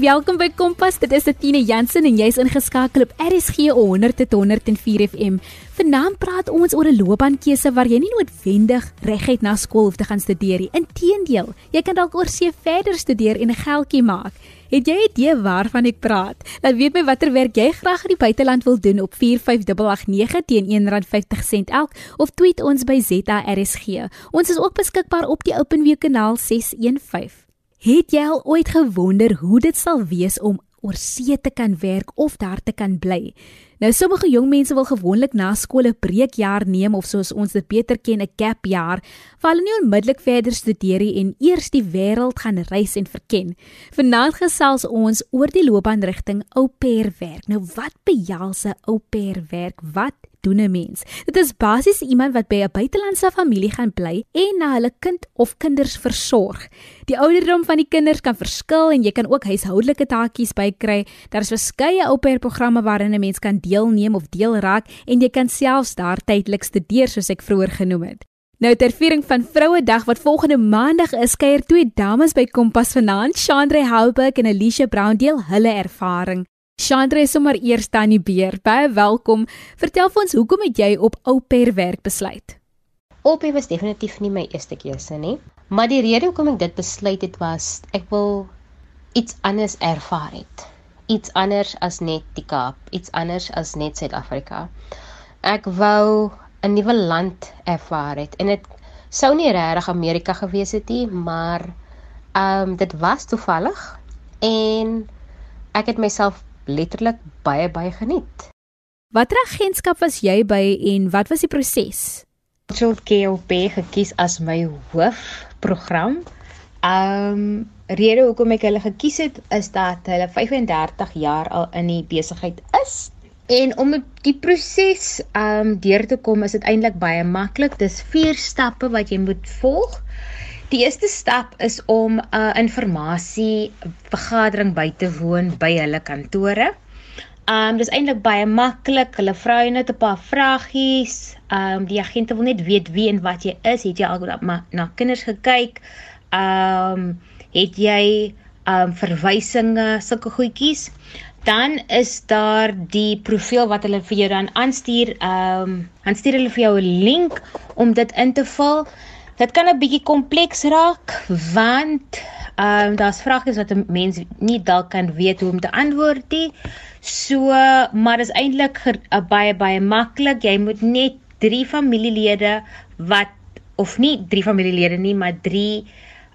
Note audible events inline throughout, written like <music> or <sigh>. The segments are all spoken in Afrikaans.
welkom by Kompas. Dit is Tine Jansen en jy's ingeskakel op RSG 100 tot 104 FM. Vanaand praat ons oor 'n loopbaankeuse waar jy nie noodwendig reguit na skool hoef te gaan studeer nie. Inteendeel, jy kan dalk oorsee verder studeer en 'n geldjie maak. Het jy 'n idee waarvan ek praat? Laat weet my watter werk jy graag in die buiteland wil doen op 45889 teen R1.50 elk of tweet ons by ZARSG. Ons is ook beskikbaar op die Openview kanaal 615. Het jy al ooit gewonder hoe dit sal wees om oor see te kan werk of daar te kan bly? Nou sommige jong mense wil gewoonlik na skool 'n breekjaar neem of soos ons dit beter ken 'n gap jaar, waar hulle nie onmiddellik verder studeer nie en eers die wêreld gaan reis en verken. Vanaand gesels ons oor die loopbaanrigting au pair werk. Nou wat behels 'n au pair werk? Wat doen 'n mens? Dit is basies iemand wat by 'n buitelandse familie gaan bly en na hulle kind of kinders versorg. Die ouderdom van die kinders kan verskil en jy kan ook huishoudelike taakies bykry. Daar is verskeie pair programme waarin 'n mens kan deelneem of deel raak en jy kan selfs daar tydelik studeer soos ek vroeër genoem het. Nou ter viering van Vrouedag wat volgende maandag is, kuier twee dames by Kompas vanaand, Chandra Houberg en Alicia Brown deel hulle ervaring. Chandra is sommer eers aan die beer. Baie welkom. Vertel vir ons hoekom het jy op au pair werk besluit? Au pair was definitief nie my eerste keuse nie, maar die rede hoekom ek dit besluit het was ek wil iets anders ervaar het. Iets anders as net die Kaap, iets anders as net Suid-Afrika. Ek wou 'n nuwe land ervaar het en dit sou nie regtig Amerika gewees het nie, maar ehm um, dit was toevallig en ek het myself letterlik baie baie geniet. Watter agentskap was jy by en wat was die proses? Cultural KLP gekies as my hoofprogram. Um rede hoekom ek hulle gekies het is dat hulle 35 jaar al in die besigheid is. En om die proses um deur te kom is dit eintlik baie maklik. Dis vier stappe wat jy moet volg. Die eerste stap is om 'n uh, informasie vergadering by te woon by hulle kantore. Um dis eintlik baie maklik. Hulle vra jou net 'n paar vragies. Um die agente wil net weet wie en wat jy is. Het jy al na, na kinders gekyk? Um het jy um verwysinge, sulke goedjies? Dan is daar die profiel wat hulle vir jou dan aanstuur. Um dan stuur hulle vir jou 'n link om dit in te vul. Dit kan 'n bietjie kompleks raak want ehm um, daar's vrae wat 'n mens nie dalk kan weet hoe om te antwoord nie. So, maar dit is eintlik baie baie maklik. Jy moet net 3 familielede wat of nie 3 familielede nie, maar 3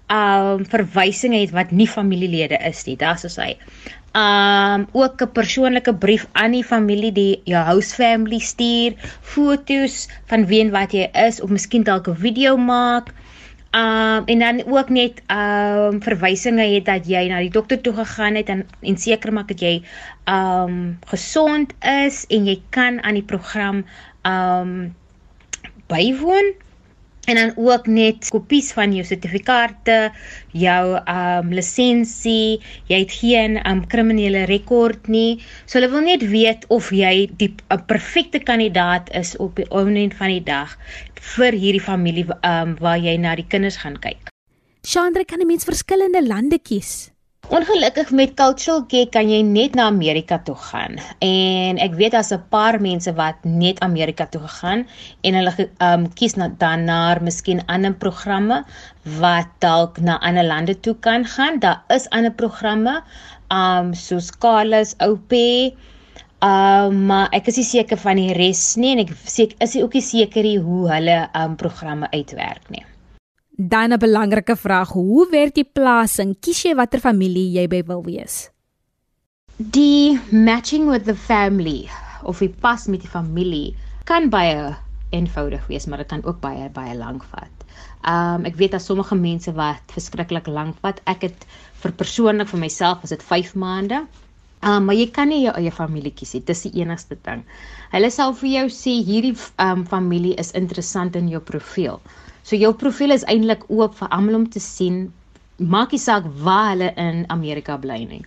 ehm um, verwysinge het wat nie familielede is nie. Daar's so hy um ook 'n persoonlike brief aan die familie die jou house family stuur, fotos van wie en wat jy is of miskien dalk 'n video maak. Um en dan ook net um verwysinge het dat jy na die dokter toe gegaan het en en seker maak dat jy um gesond is en jy kan aan die program um bywoon en dan ook net kopies van jou sertifikate, jou um lisensie, jy het geen um kriminele rekord nie. So hulle wil net weet of jy die 'n perfekte kandidaat is op die einde van die dag vir hierdie familie um waar jy na die kinders gaan kyk. Chandra kan 'n mens verskillende lande kies. Ongelukkig met Cultural Care kan jy net na Amerika toe gaan. En ek weet daar's 'n paar mense wat net Amerika toe gegaan en hulle ehm um, kies na dan na miskien ander programme wat dalk na ander lande toe kan gaan. Daar is ander programme ehm um, soos Carlos OP. Ehm um, maar ek is nie seker van die res nie en ek seker is ook nie seker hoe hulle ehm um, programme uitwerk nie. Dan 'n belangrike vraag, hoe werk die plasing? Kies jy watter familie jy by wil wees? Die matching with the family of die pas met die familie kan baie eenvoudig wees, maar dit kan ook baie baie lank vat. Um ek weet daar sommige mense wat verskriklik lank vat. Ek het vir persoonlik vir myself is dit 5 maande. Um maar jy kan nie jou eie familie kies nie. Dis die enigste ding. Hulle sal vir jou sê hierdie um familie is interessant in jou profiel. So jou profiel is eintlik oop vir almal om te sien. Maak nie saak waar hulle in Amerika bly nie.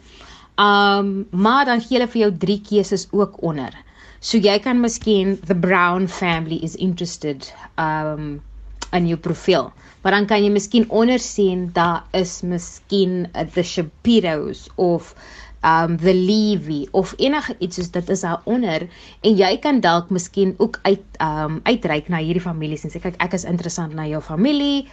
Um maar dan gee hulle vir jou drie keuses ook onder. So jy kan miskien the Brown family is interested um in jou profiel. Maar dan kan jy miskien onder sien daar is miskien 'n the Shapiros of um the Levy of enige iets soos dit is daaronder en jy kan dalk miskien ook uit um uitreik na hierdie families en sê kyk ek is interessant na jou familie.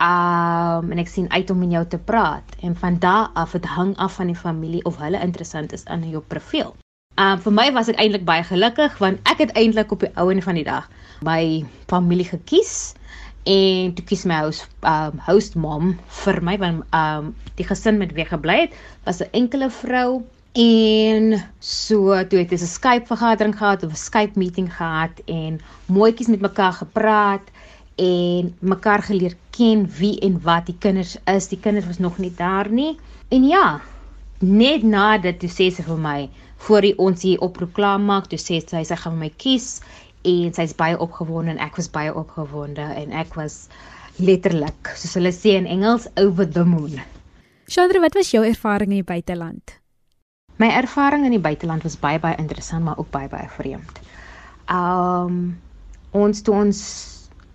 Um en ek sien uit om met jou te praat en van daar af dit hang af van die familie of hulle interessant is aan jou profiel. Um vir my was ek eintlik baie gelukkig want ek het eintlik op die ou en van die dag my familie gekies en toe kies my host um host mom vir my want um die gesin met wie gebly het was 'n enkele vrou en so toe het ons 'n Skype vergadering gehad of 'n Skype meeting gehad en mooietjies met mekaar gepraat en mekaar geleer ken wie en wat die kinders is. Die kinders was nog nie daar nie. En ja, net na dit toe sê sy vir my voor die ons hier oproep klaar maak, toe sê sy sy gaan my kies en sy's baie opgewonde en ek was baie opgewonde en ek was letterlik soos hulle sê in Engels over the moon. Chandra, wat was jou ervaring in die buiteland? My ervaring in die buiteland was baie baie interessant maar ook baie baie vreemd. Um ons toe ons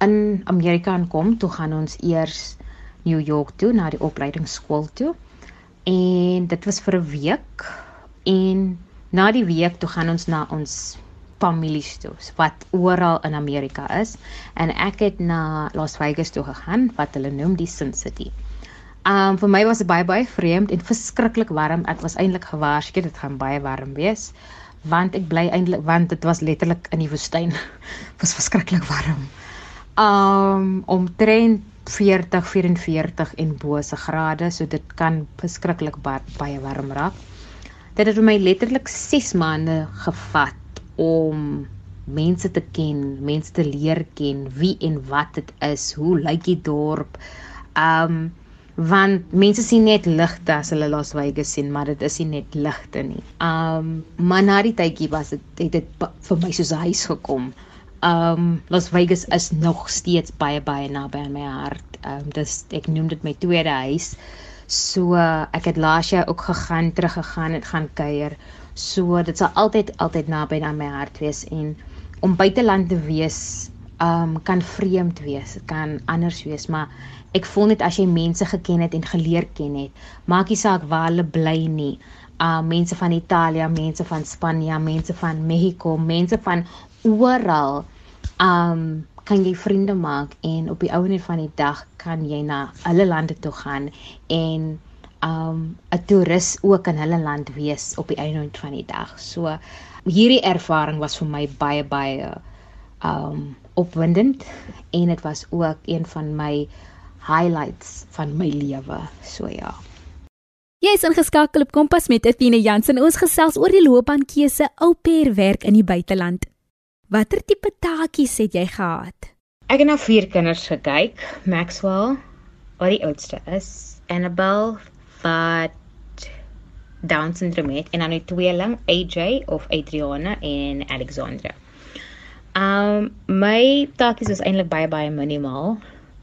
in Amerika aankom, toe gaan ons eers New York toe na die opleidingsskool toe. En dit was vir 'n week en na die week toe gaan ons na ons families toe wat oral in Amerika is en ek het na Las Vegas toe gegaan wat hulle noem die Sin City. Um vir my was dit baie baie vreemd en verskriklik warm. Ek was eintlik gewaarsku dit gaan baie warm wees want ek bly eintlik want dit was letterlik in die woestyn. <laughs> was verskriklik warm. Um omtrent 40 44 en bo se grade, so dit kan verskriklik baie warm raak. Dit het my letterlik 6 maande gevat om mense te ken, mense te leer ken, wie en wat dit is, hoe lyk die dorp. Um want mense sien net ligte as hulle Las Vegas sien, maar dit is nie net ligte nie. Um maar na die tydjie was dit het dit vir my soos 'n huis gekom. Um Las Vegas is nog steeds baie baie naby aan my hart. Um dis ek noem dit my tweede huis. So uh, ek het laas jaar ook gegaan, teruggegaan en gaan kuier. So dit sal altyd altyd naby aan my hart wees en om buiteland te wees, um kan vreemd wees, dit kan anders wees, maar ek voel net as jy mense geken het en geleer ken het, maak nie saak waar hulle bly nie. Um mense van Italië, mense van Spanje, mense van Mexico, mense van oral um kan jy vriende maak en op die ouene van die dag kan jy na alle lande toe gaan en um 'n toerist ook in hulle land wees op die einde van die dag. So hierdie ervaring was vir my baie baie um opwindend en dit was ook een van my highlights van my lewe. So ja. Jy is ingeskakel op Kompas met Athena Jansen. Ons gesels oor die loopbaankeuse ou pair werk in die buiteland. Watter tipe taakies het jy gehad? Ek het na vier kinders gekyk. Maxwell, wat die oudste is, Annabelle, wat down syndroom het en dan 'n tweeling AJ of Adriana en Alexandra. Um my taakies is eintlik baie baie minimaal,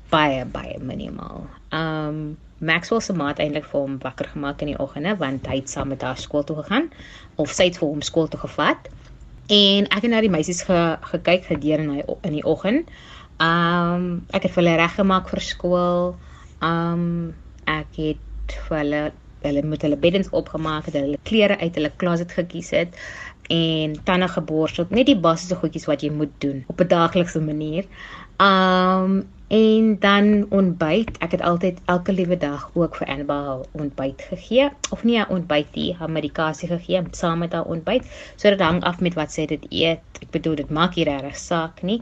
baie baie minimaal. Um Maxwell se maat eintlik vir hom wakker gemaak in die oggende want hy het saam met haar skool toe gegaan of sy het vir hom skool toe gevat. En ek het na die meisies ge, gekyk gedurende in die in die oggend. Um ek het vir hulle reggemaak vir skool. Um ek het vir hulle hulle moet hulle beddens opgemaak het, hulle klere uit hulle closet gekies het en tande geborsel, net die basiese goedjies wat jy moet doen op 'n daaglikse manier. Um en dan ontbyt. Ek het altyd elke liewe dag ook vir Annabelle ontbyt gegee of nie ontbyt nie, haar medikasie gegee saam met haar ontbyt. So dit hang af met wat sy dit eet. Ek bedoel dit maak nie regtig saak nie.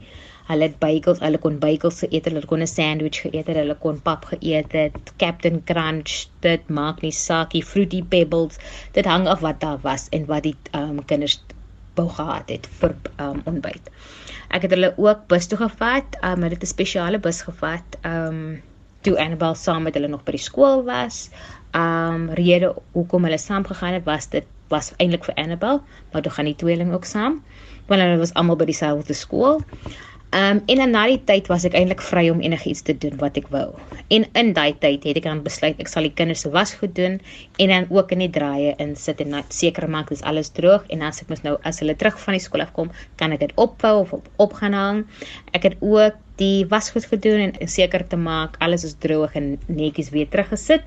Hulle het bagels, hulle kon bagels geëet, hulle kon 'n sandwich geëet, hulle kon pap geëet het, Captain Crunch, dit maak nie saak nie, Fruity Pebbles, dit hang af wat daar was en wat die um, kinders wou gehad het vir um, ontbyt. Ek het hulle ook bus toe gevat, um, hulle het 'n spesiale bus gevat, um toe Annabelle saam met hulle nog by die skool was. Um rede hoekom hulle saam gegaan het was dit was eintlik vir Annabelle, maar toe gaan die tweeling ook saam want hulle was almal by dieselfde skool. Ehm um, en na die tyd was ek eintlik vry om enigiets te doen wat ek wou. En in daai tyd het ek dan besluit ek sal die kinders se was goed doen en dan ook in die draaie insit en seker maak dis alles droog en as ek mos nou as hulle terug van die skool af kom, kan ek dit opvou of op, op gaan hang. Ek het ook die wasgoed gedoen en seker te maak alles is droog en netjies weer teruggesit.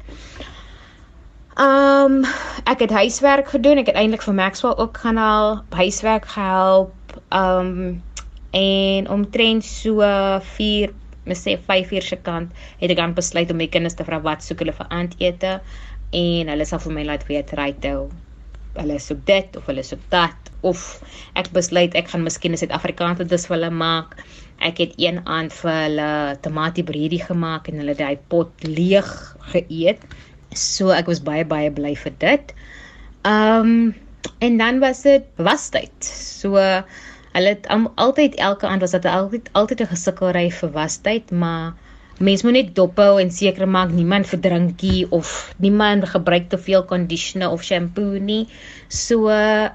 Um ek het huiswerk gedoen. Ek het eintlik vir Maxwell ook gaan haal, huiswerk gehelp. Um en omtrent so 4 mes sê 5 uur se kant het ek dan besluit om my kinders te vra wat soek hulle vir aandete en hulle sal vir my laat weet ry toe. Hulle soek dit of hulle soek dat of ek besluit ek gaan miskien 'n Suid-Afrikaanse dis vir hulle maak. Ek het een aand vir hulle tamatie bredie gemaak en hulle daai pot leeg geëet. So ek was baie baie bly vir dit. Um en dan was dit wastyd. So hulle het um, altyd elke aand was dit altyd altyd 'n gesukkelry vir wastyd, maar mens moet net dophou en seker maak niemand verdrinkie of niemand gebruik te veel conditioner of shampoo nie. So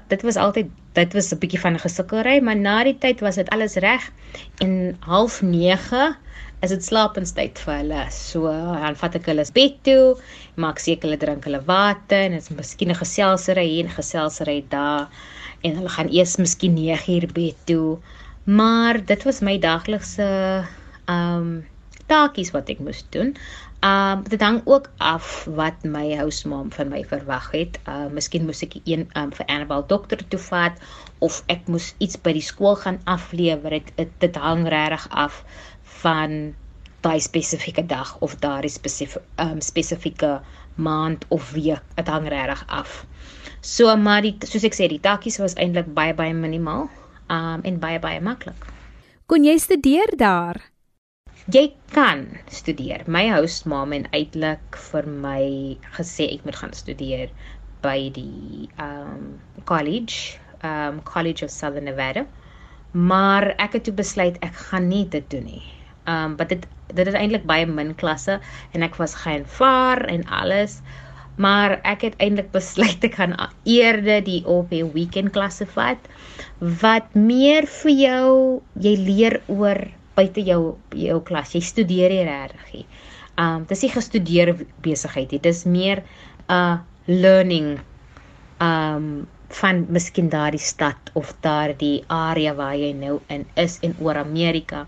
dit was altyd dit was 'n bietjie van 'n gesukkelry, maar na die tyd was dit alles reg en half 9 is dit slaapenstyd vir hulle. So dan vat ek hulle bed toe, maak seker hulle drink hulle water en dit is miskien 'n geselsery hier en geselsery daar en hulle gaan eers miskien 9 uur bed toe. Maar dit was my daglikse um taakies wat ek moes doen. Um dit hang ook af wat my housemam van my verwag het. Uh miskien moes ek een um, vir Annabel dokter toe vat of ek moes iets by die skool gaan aflewer. Dit dit hang regtig af van daai spesifieke dag of daardie spesifieke um spesifieke maand of week. Dit hang regtig af. So maar die soos ek sê die taakies was eintlik baie baie minimaal um en baie baie maklik. Kon jy studeer daar? jy kan studeer. My hostmam en uitlik vir my gesê ek moet gaan studeer by die um college, um College of Southern Nevada. Maar ek het toe besluit ek gaan nie dit doen nie. Um but dit dit is eintlik baie min klasse en ek was geen vaar en alles. Maar ek het eintlik besluit ek gaan eerder die op die weekend klasse vat wat meer vir jou jy leer oor buite jou jou klas. Jy studeer hier regtig. Um dis nie gestudeer besigheid nie. Dis meer 'n uh, learning um van miskien daardie stad of daardie area waar jy nou in is in oor Amerika.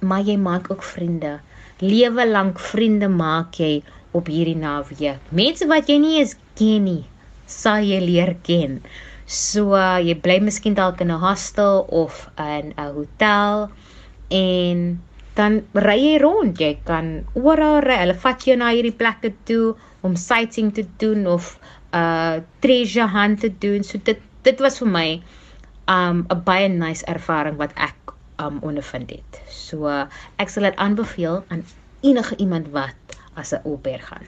Maar jy maak ook vriende. Lewe lank vriende maak jy op hierdie naweek. Mense wat jy nie eens ken nie, sal jy leer ken. So uh, jy bly miskien dalk in 'n hostel of in 'n hotel en dan ry jy rond. Jy kan oral ry. Hulle vat jou na hierdie plekke toe om sightseeing te doen of uh treasure hunt te doen. So dit dit was vir my um 'n baie nice ervaring wat ek um ondervind het. So uh, ek sal dit aanbeveel aan enige iemand wat as 'n pair gaan.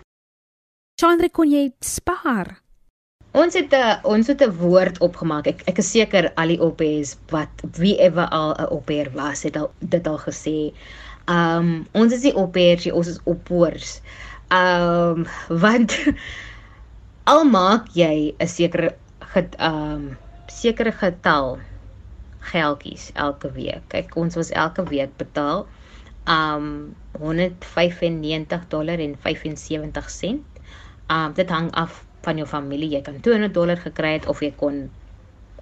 Chandra, kon jy spaar? Ons het 'n ons het 'n woord opgemaak. Ek ek is seker al die opes wat wie ever al 'n oper was, het al dit al gesê. Um ons is die opers, ons is oppoors. Um want <laughs> al maak jy 'n sekere get um sekere getal geldjies elke week. Kyk, ons was elke week betaal um 195 dollar en 75 sent. Um dit hang af van jou familie. Jy kan 200 dollar gekry het of jy kon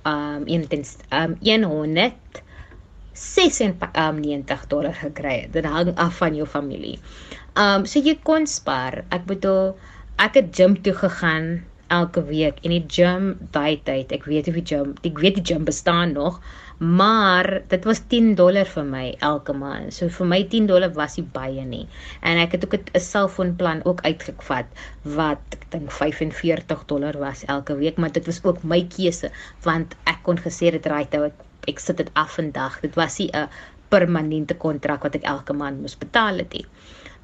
um een um 100 96 dollar gekry het. Dit hang af van jou familie. Um so jy kon spaar. Ek bedoel ek het gym toe gegaan elke week en die gym daai tyd, ek weet of die gym, ek weet die gym bestaan nog, maar dit was 10 dollar vir my elke maand. So vir my 10 dollar was nie baie nie. En ek het ook 'n selfoonplan ook uitgevat wat ek dink 45 dollar was elke week, maar dit was ook my keuse want ek kon gesê dit raai toe ek, ek sit dit af vandag. Dit was nie 'n permanente kontrak wat ek elke maand moes betaal het nie.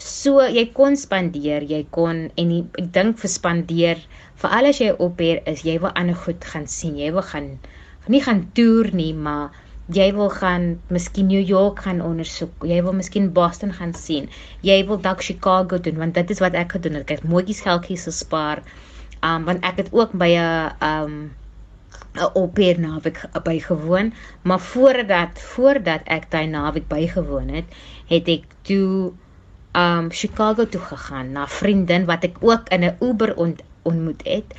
So jy kon spandeer, jy kon en die, ek dink vir spandeer veral as jy op hier is, jy wil ander goed gaan sien. Jy wil gaan nie gaan toer nie, maar jy wil gaan miskien New York gaan ondersoek. Jy wil miskien Boston gaan sien. Jy wil dalk Chicago doen want dit is wat ek gedoen het. Ek het mooietjies geldjies gespaar. Um want ek het ook by 'n um 'n opper naweek bygewoon, maar voordat voordat ek daai naweek bygewoon het, het ek toe um Chicago toe gegaan na vriendin wat ek ook in 'n Uber ont ontmoet het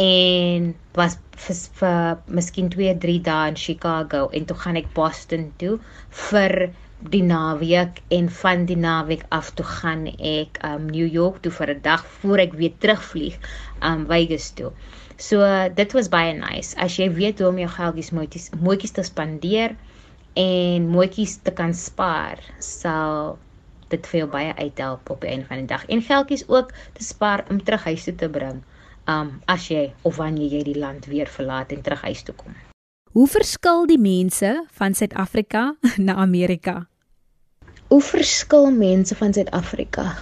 en was vir, vir miskien 2 3 dae in Chicago en toe gaan ek Boston toe vir die naweek en van die naweek af toe gaan ek um New York toe vir 'n dag voor ek weer terugvlieg um Vegas toe. So dit was baie nice. As jy weet hoe om jou geldjies mooietjies mooietjies te spandeer en mooietjies te kan spaar, sal dit vir jou baie uithelp op die einde van die dag. En geldjies ook te spaar om terug huis toe te bring. Um as jy of wanneer jy die land weer verlaat en terug huis toe kom. Hoe verskil die mense van Suid-Afrika <laughs> na Amerika? Hoe verskil mense van Suid-Afrika?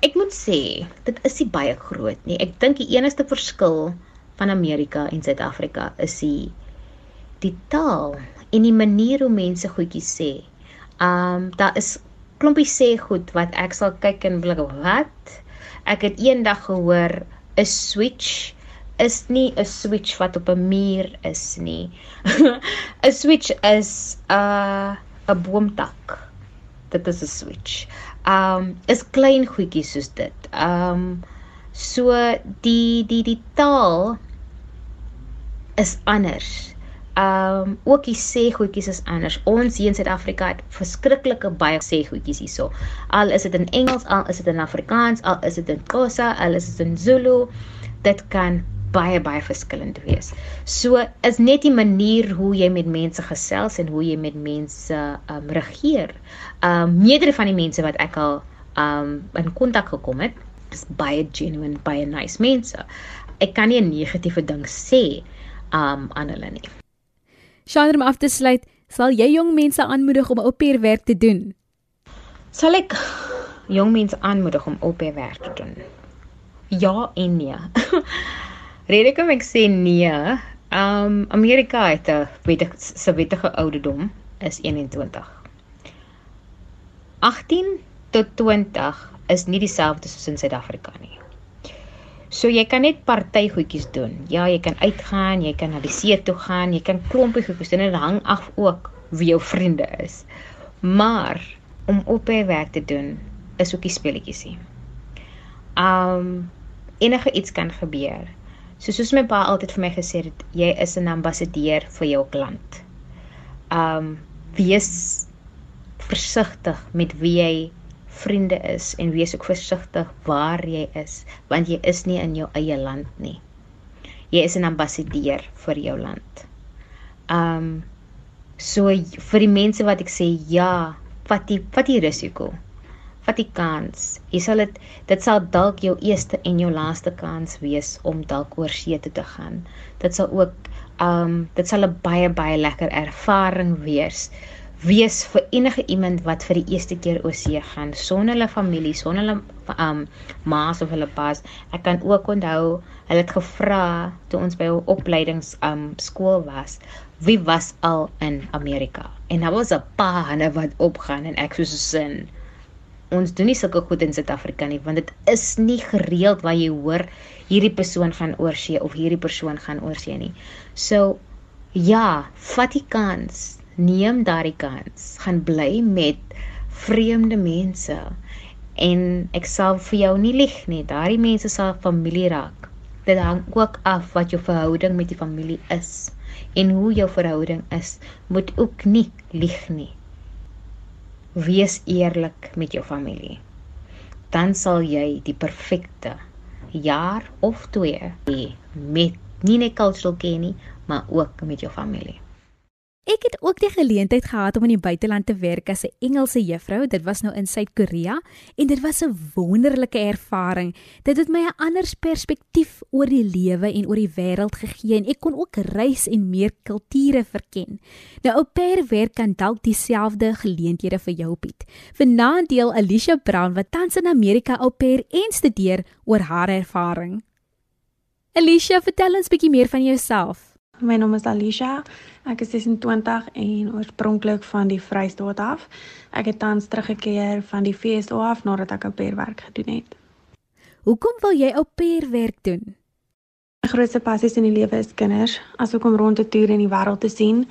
Ek moet sê, dit is nie baie groot nie. Ek dink die enigste verskil van Amerika en Suid-Afrika is die die taal en die manier hoe mense goedjies sê. Um daar is klompie sê goed wat ek sal kyk en blik wat. Ek het eendag gehoor 'n switch is nie 'n switch wat op 'n muur is nie. <laughs> 'n Switch is 'n uh, 'n boomtak dit is 'n switch. Um is klein goedjies soos dit. Um so die die die taal is anders. Um ook die sê goedjies is anders. Ons hier in Suid-Afrika het verskriklike baie sê goedjies hierso. Al is dit in Engels, al is dit in Afrikaans, al is dit in Xhosa, al is dit in Zulu, dit kan baie baie verskillend wees. So is net die manier hoe jy met mense gesels en hoe jy met mense um regeer. Um meerdere van die mense wat ek al um in kontak gekom het, is baie genuine, baie nice mense. Ek kan nie 'n negatiewe ding sê um aan hulle nie. Shandra om af te sluit, sal jy jong mense aanmoedig om au pair werk te doen? Sal ek jong mense aanmoedig om au pair werk te doen? Ja en nee. <laughs> Rede kom ek sê nee. Um Amerika het 'n wettige se wettige ouderdom is 21. 18 tot 20 is nie dieselfde soos in Suid-Afrika nie. So jy kan net party goedjies doen. Ja, jy kan uitgaan, jy kan na die see toe gaan, jy kan klompie goedjies doen en dit hang af ook wie jou vriende is. Maar om op by werk te doen is ook 'n speletjie sien. Um enige iets kan gebeur. So soos my pa altyd vir my gesê het, jy is 'n ambassadeur vir jou land. Um wees versigtig met wie jy vriende is en wees ook versigtig waar jy is, want jy is nie in jou eie land nie. Jy is 'n ambassadeur vir jou land. Um so vir die mense wat ek sê ja, vat die vat die risiko vat die kans. Jy sal dit dit sal dalk jou eerste en jou laaste kans wees om dalk oor see toe te gaan. Dit sal ook um dit sal 'n baie baie lekker ervaring wees wees vir enige iemand wat vir die eerste keer oor see gaan sonder hulle familie, sonder hulle um ma's of hulle pa's. Ek kan ook onthou hulle het gevra toe ons by 'n opleidings um skool was, wie was al in Amerika? En daar was 'n paar wat opgaan en ek soos 'n sin ons doen nie sulke goed in Suid-Afrika nie want dit is nie gereeld waar jy hoor hierdie persoon gaan oorsee of hierdie persoon gaan oorsee nie. So ja, vat die kans, neem daardie kans, gaan bly met vreemde mense en ek sal vir jou nie lieg nie, daardie mense sal familie raak. Dit hang ook af wat jou verhouding met die familie is en hoe jou verhouding is, moet ook nie lieg nie wees eerlik met jou familie. Dan sal jy die perfekte jaar of twee hê met nie net cultural care nie, maar ook met jou familie. Ek het ook die geleentheid gehad om in die buiteland te werk as 'n Engelse juffrou. Dit was nou in Suid-Korea en dit was 'n wonderlike ervaring. Dit het my 'n ander perspektief oor die lewe en oor die wêreld gegee en ek kon ook reis en meer kulture verken. Nou ou pair werk kan dalk dieselfde geleenthede vir jou bied. Vanaand deel Alicia Brown wat tans in Amerika au pair en studeer oor haar ervaring. Alicia, vertel ons 'n bietjie meer van jouself. My naam is Alicia. Ek is 26 en oorspronklik van die Vrystaat af. Ek het tans teruggekeer van die FSO af nadat ek au pair werk gedoen het. Hoekom wil jy au pair werk doen? My grootste passie in die lewe is kinders, asook om rond te toer en die wêreld te sien.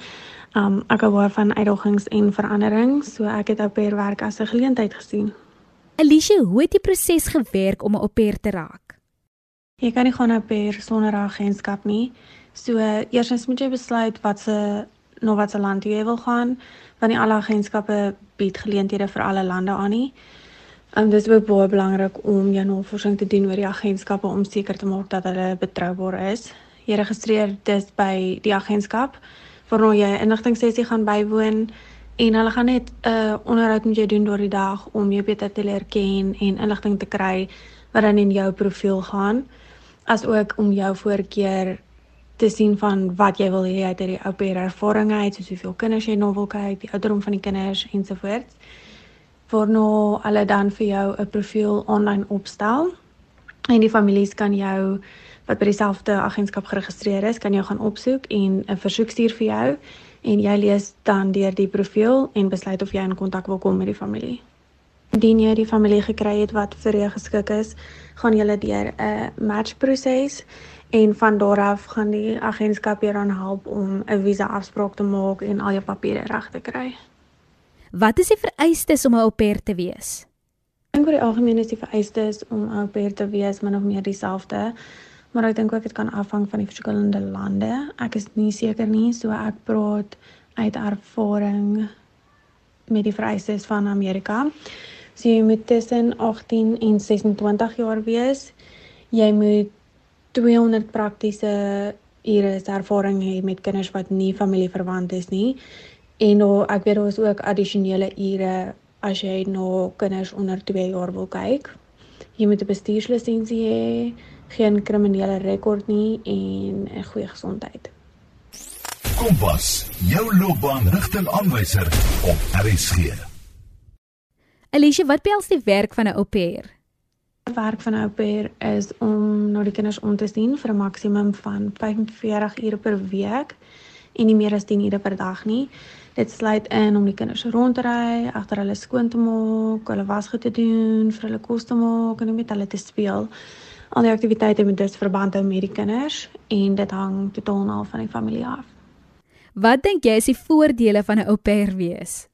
Um ek hou van uitdagings en verandering, so ek het au pair werk as 'n geleentheid gesien. Alicia, hoe het die proses gewerk om 'n au pair te raak? Jy kan nie gaan au pair sonder 'n agentskap nie. So eersens moet jy besluit wat se na watter land jy wil gaan, want nie alle agentskappe bied geleenthede vir alle lande aan nie. Um dis ook baie belangrik om jou navorsing te doen oor die agentskappe om seker te maak dat hulle betroubaar is. Jy registreer dus by die agentskap waarna jy 'n inligtingsessie gaan bywoon en hulle gaan net 'n uh, onderhoud met jou doen deur die dag om jou beter te leer ken en inligting te kry wat dan in jou profiel gaan as ook om jou voorkeur te sien van wat jy wil hê uit hierdie ou pair ervaring uit soos hoeveel kinders jy nou wil kyk, die ouderdom van die kinders ensovoorts. Voorno hulle dan vir jou 'n profiel aanlyn opstel en die families kan jou wat by dieselfde agentskap geregistreer is, kan jou gaan opsoek en 'n versoek stuur vir jou en jy lees dan deur die profiel en besluit of jy in kontak wil kom met die familie. Indien jy die familie gekry het wat vir jou geskik is, gaan jy deur 'n matchproses en van daar af gaan die agentskap jou dan help om 'n visa afspraak te maak en al jou papiere reg te kry. Wat is die vereistes om 'n au pair te wees? Ek dink oor die algemeen is die vereistes om 'n au pair te wees min of meer dieselfde maar ek dink ook dit kan afhang van die verskillende lande. Ek is nie seker nie, so ek praat uit ervaring met die vereistes van Amerika. So jy moet tussen 18 en 26 jaar wees. Jy moet 200 praktiese ure ervaring hê met kinders wat nie familieverwant is nie. En nou ek weet daar is ook addisionele ure as jy na kinders onder 2 jaar wil kyk. Jy moet 'n bestuurslisensie hê geen kriminele rekord nie en 'n goeie gesondheid. Kompas, jou loopbaanrigtingaanwyser op RSG. Alicia, wat behels die werk van 'n au pair? Werk van 'n au pair is om na die kinders om te sien vir 'n maksimum van 45 ure per week en nie meer as 10 ure per dag nie. Dit sluit in om die kinders rond te ry, agter hulle skoon te maak, hulle wasgoed te doen, vir hulle kos te maak en met hulle te speel al die aktiwiteite moet dus verband hou met die kinders en dit hang totaal af van die familie af. Wat dink jy is die voordele van 'n au pair wees?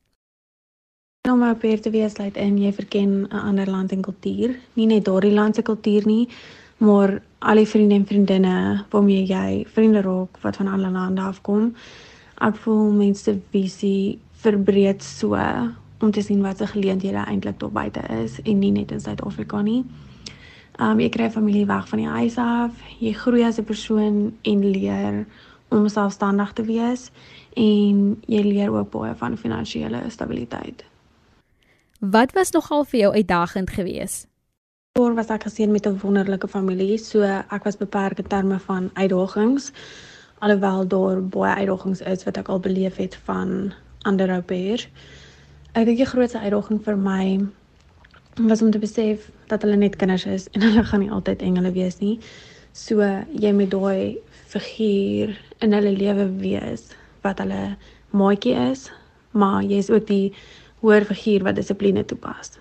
Om 'n au pair te wees lei in jy verken 'n ander land en kultuur, nie net daardie land se kultuur nie, maar al die vriende en vriendinne waarmee jy vriende raak wat van ander lande afkom. Ek voel mense se visie verbreed so om te sien wat se geleenthede eintlik tot buite is en nie net in Suid-Afrika nie. Um jy kry familie weg van die huis af. Jy groei as 'n persoon en leer om selfstandig te wees en jy leer ook baie van finansiële stabiliteit. Wat was nogal vir jou uitdagend geweest? Oor was ek geseën met 'n wonderlike familie, so ek was beperk in terme van uitdagings. Alhoewel daar baie uitdagings is wat ek al beleef het van ander pairs. Ek dink die grootste uitdaging vir my was om te besef dat hulle net kinders is en <laughs> hulle gaan nie altyd engele wees nie. So jy moet daai figuur in hulle lewe wees wat hulle maatjie is, maar jy's ook die hoër figuur wat dissipline toepas.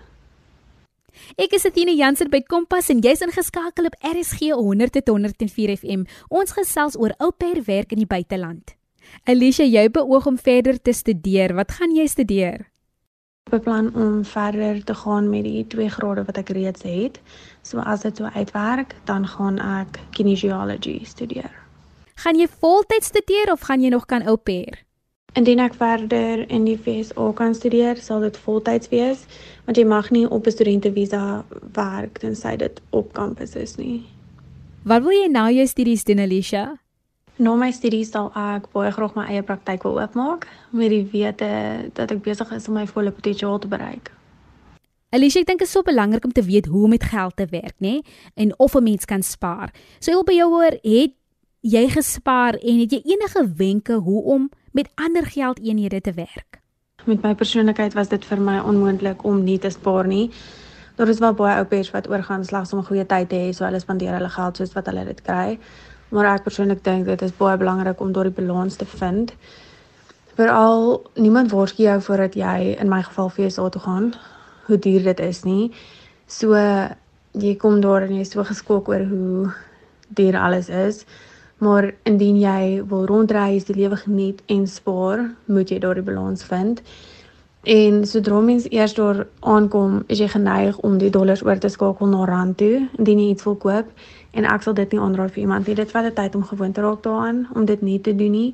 Ek is Athena Jansen by Kompas en jy's ingeskakel op RSG 100.104 FM. Ons gesels oor ou pair werk in die buiteland. Alicia, jy beoog om verder te studeer. Wat gaan jy studeer? beplan om verder te gaan met die twee grade wat ek reeds het. So as dit so uitwerk, dan gaan ek kinesiology studeer. Gaan jy voltyds studeer of gaan jy nog kan au pair? Indien ek verder in die FSA kan studeer, sal dit voltyds wees, want jy mag nie op 'n studentevisa werk tensy dit op kampus is nie. Wat wil jy nou jou studies doen, Alicia? Na my studies sal ek baie graag my eie praktyk wil oopmaak met die wete dat ek besig is om my volle potensiaal te bereik. Alicia, ek dink dit is so belangrik om te weet hoe om met geld te werk, nê? En of 'n mens kan spaar. So ek wil by jou hoor, het jy gespaar en het jy enige wenke hoe om met ander geldeenhede te werk? Met my persoonlikheid was dit vir my onmoontlik om nie te spaar nie. Daar is wel baie ouers wat oorgaan slegs om 'n goeie tyd te hê, so hulle spandeer hulle geld soos wat hulle dit kry maar ek persoonlik dink dit is baie belangrik om daardie balans te vind. Veral niemand waarsku jou voordat jy in my geval FSA toe gaan hoe duur dit is nie. So jy kom daar en jy is so geskok oor hoe duur alles is. Maar indien jy wil rondreis, die lewe geniet en spaar, moet jy daardie balans vind. En sodra mens eers daar aankom, is jy geneig om die dollars oor te skakel na rand toe indien jy iets wil koop en ek sal dit nie aanraai vir iemand nie. Dit vat tyd om gewoon te raak daaraan om dit nie te doen nie.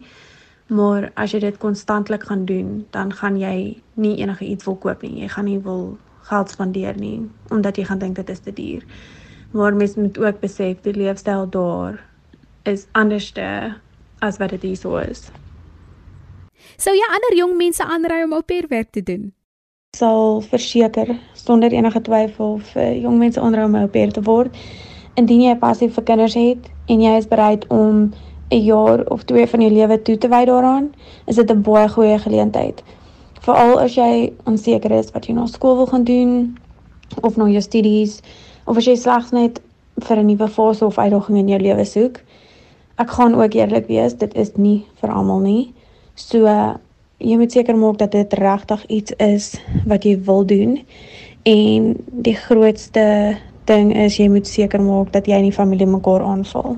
Maar as jy dit konstantlik gaan doen, dan gaan jy nie enige iets wil koop nie. Jy gaan nie wil geld spandeer nie omdat jy gaan dink dit is te duur. Maar mens moet ook besef die leefstyl daar is anderste as wat dit hier is. Sou jy ander jong mense aanraai om au pair werk te doen? Sal verseker sonder enige twyfel vir jong mense aanraai om au pair te word. Indien jy passie vir kinders het en jy is bereid om 'n jaar of twee van jou lewe toe te wy daaraan, is dit 'n baie goeie geleentheid. Veral as jy onseker is wat jy na skool wil gaan doen of na jou studies of as jy slegs net vir 'n nuwe fase of uitdaging in jou lewe soek. Ek gaan ook eerlik wees, dit is nie vir almal nie. So jy moet seker maak dat dit regtig iets is wat jy wil doen. En die grootste ding is jy moet seker maak dat jy en die familie mekaar aanval.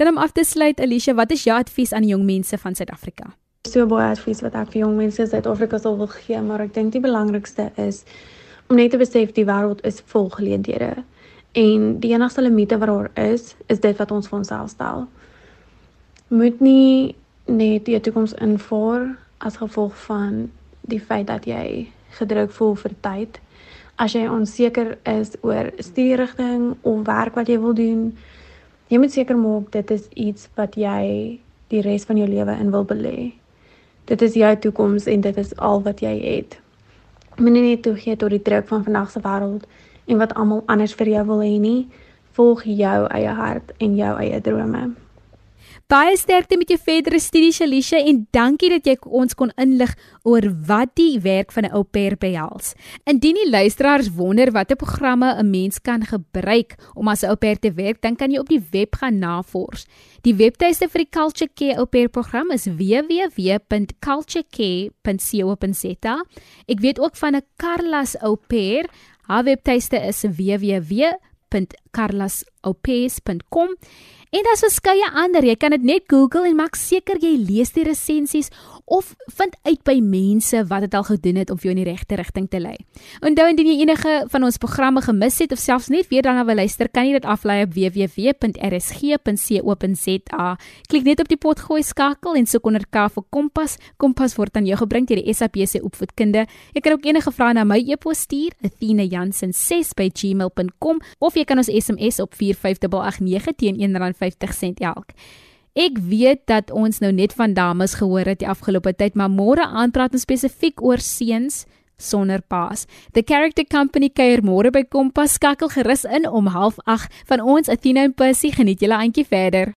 Dan om af te sluit, Alicia, wat is jou advies aan jong mense van Suid-Afrika? So baie advies wat ek vir jong mense in Suid-Afrika sal wil gee, maar ek dink die belangrikste is om net te besef die wêreld is vol geleenthede. En die enigste limite wat daar is, is dit wat ons vir onsself stel. Moet nie net jou toekoms invoer as gevolg van die feit dat jy gedruk voel vir tyd. As jy onseker is oor studierigting of werk wat jy wil doen, jy moet seker maak dit is iets wat jy die res van jou lewe in wil belê. Dit is jou toekoms en dit is al wat jy het. Moenie net toegee tot die druk van vandag se wêreld en wat almal anders vir jou wil hê nie. Volg jou eie hart en jou eie drome. Baie sterkte met jou verdere studies, Alicia, en dankie dat jy ons kon inlig oor wat die werk van 'n au pair behels. Indien die luisteraars wonder watter programme 'n mens kan gebruik om as 'n au pair te werk, dan kan jy op die web gaan navors. Die webtuiste vir die Culture Care au pair program is www.culturecare.co.za. Ek weet ook van 'n Carlas au pair. Haar webtuiste is www.carlasaupairs.com. En daar's verskeie ander. Jy kan dit net Google en maak seker jy lees die resensies of vind uit by mense wat dit al gedoen het om jou in die regte rigting te lei. Onthou indien jy enige van ons programme gemis het of selfs net weer daarna wil luister, kan jy dit aflaai op www.rsg.co.za. Klik net op die potgooi skakel en soek onder K vir Kompas. Kompas word aan jou gebring deur die SABC opvoedkunde. Jy kan ook enige vrae na my e-pos stuur, athena.jansen6@gmail.com of jy kan ons SMS op 45889 teen R1.50 elk. Ek weet dat ons nou net van dames gehoor het die afgelope tyd, maar môre aand praat ons spesifiek oor seuns sonder paas. The Character Company kuier môre by Kompas skakel gerus in om 08:30 van ons Athena en Percy geniet julle aandjie verder.